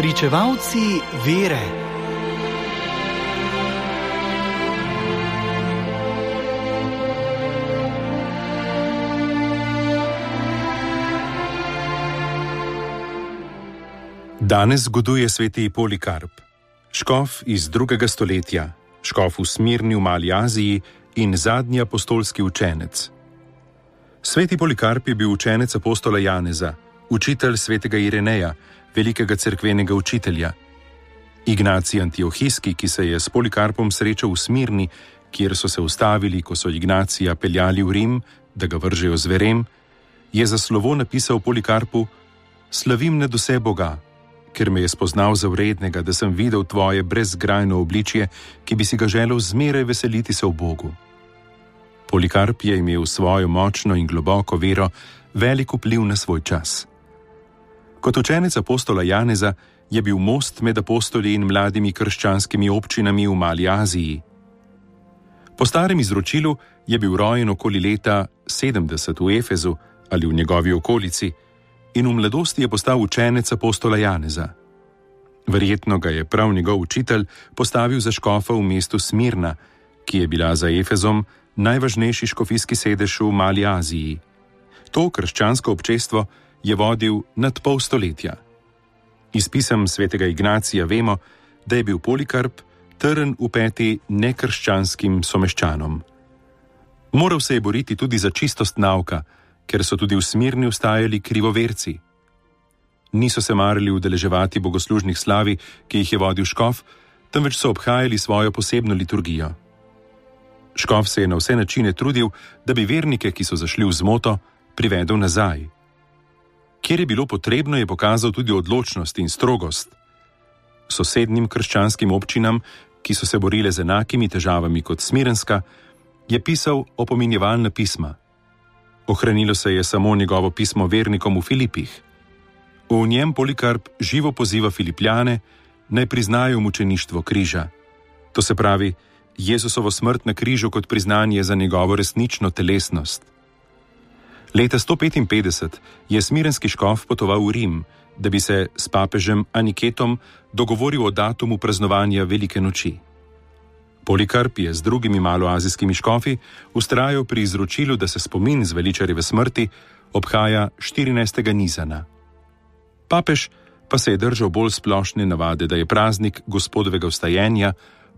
Pričevalci vere. Danes zgoduje sveti Polikarp, škof iz drugega stoletja, škof v Smirni v Mali Aziji in zadnji apostolski učenec. Sveti Polikarp je bil učenec apostola Janeza, učitelj svetega Ireneja, velikega cerkvenega učitelja. Ignacij Antiohijski, ki se je s Polikarpom srečal v Smirni, kjer so se ustavili, ko so Ignacija peljali v Rim, da ga vržejo zverem, je za slovo napisal Polikarpu: Slavim nad vse Boga, ker me je spoznal za vrednega, da sem videl tvoje brezgrajno obličje, ki bi si ga želel zmeraj veseliti se v Bogu. Polikarp je imel svojo močno in globoko vero velik vpliv na svoj čas. Kot učenec apostola Janeza je bil most med apostoli in mladimi krščanskimi občinami v Mali Aziji. Po starem izročilu je bil rojen okoli leta 70 v Efezu ali v njegovi okolici in v mladosti je postal učenec apostola Janeza. Verjetno ga je prav njegov učitelj postavil za škofa v mestu Smirna, ki je bila za Efezom najvažnejši škofijski sedež v Mali Aziji. To krščansko občestvo je vodil nad pol stoletja. Iz pisem svetega Ignacija vemo, da je bil Polikarp trn v peti nekrščanskim someščanom. Moral se je boriti tudi za čistost nauka, ker so tudi v smirni ustajali krivoverci. Niso se marili udeleževati bogoslužnih slavi, ki jih je vodil škof, temveč so obhajali svojo posebno liturgijo. Škof se je na vse načine trudil, da bi vernike, ki so zašli v zmoto, privedel nazaj. Kjer je bilo potrebno, je pokazal tudi odločnost in strogost. Sosednjim krščanskim občinam, ki so se borile z enakimi težavami kot Smirenska, je pisal opominjevalna pisma. Ohranilo se je samo njegovo pismo vernikom v Filipih. V njem Polikarp živo poziva Filipljane, naj priznajo mučeništvo križa. To se pravi, Jezusovo smrt na križu kot priznanje za njegovo resnično telesnost. Leta 155 je smirenski škof potoval v Rim, da bi se s papežem Aniketom dogovoril o datumu praznovanja Velike noči. Polikarp je z drugimi maloazijskimi škofi ustrajal pri izročilu, da se spomin zveličarjeve smrti obhaja 14. nizana. Papež pa se je držal bolj splošne navade, da je praznik gospodovega vstajenja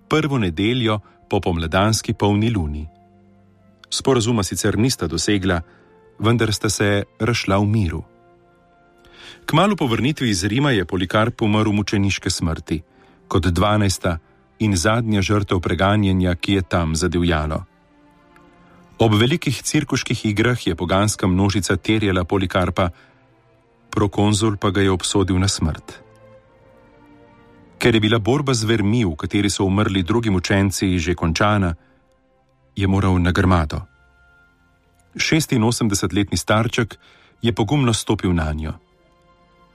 prvo nedeljo po pomladanski polni luni. Sporazuma sicer nista dosegla, vendar sta se rašla v miru. Kmalo po vrnitvi iz Rima je Polikarp umrl mučeniške smrti, kot 12. in zadnja žrtev preganjanja, ki je tam zadivjalo. Ob velikih cirkuških igrah je poganska množica terjala Polikarpa, prokonzul pa ga je obsodil na smrt. Ker je bila borba z vermi, v kateri so umrli drugi učenci, že končana, je moral na grmado. 86-letni starček je pogumno stopil na njo.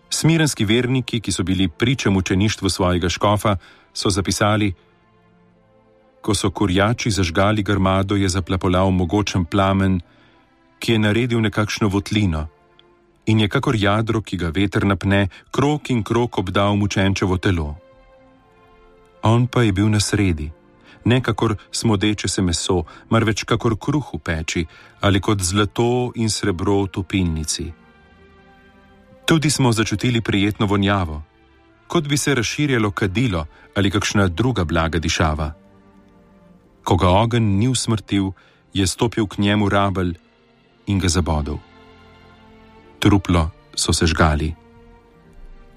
Smirenski verniki, ki so bili pričem učeništvu svojega škofa, so zapisali: Ko so kurjači zažgali grmado, je zaplapolal mogočen plamen, ki je naredil nekakšno votlino in je kakor jadro, ki ga veter napne, krok in krok obdal mučenčevo telo. On pa je bil na sredi ne kakor smodeče se meso, marveč kakor kruh v peči ali kot zlato in srebro v topilnici. Tudi smo začutili prijetno vonjavo, kot bi se razširjalo kadilo ali kakšna druga blaga dišava. Ko ga ogenj ni usmrtil, je stopil k njemu rabelj in ga zabodel. Truplo so se žgali.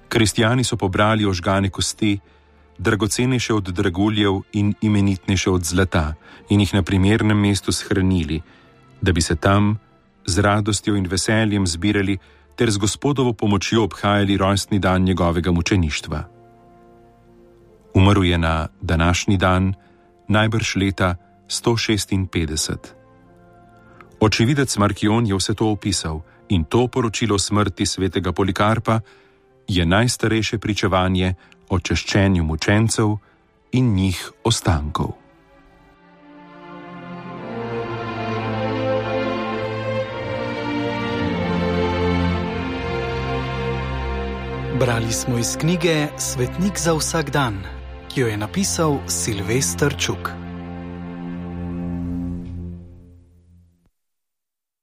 Kristijani so pobrali ožgane kosti, dragocenejše od draguljev in imenitnejše od zlata, in jih na primernem mestu shranili, da bi se tam z radostjo in veseljem zbirali ter z gospodovo pomočjo obhajali rojstni dan njegovega mučeništva. Umrl je na današnji dan, najbrž leta 156. Očividec Markion je vse to opisal in to poročilo smrti svetega Polikarpa je najstarejše pričevanje o češčenju mučencev in njih ostankov. Brali smo iz knjige Svetnik za vsak dan, ki jo je napisal Silvestr Čuk.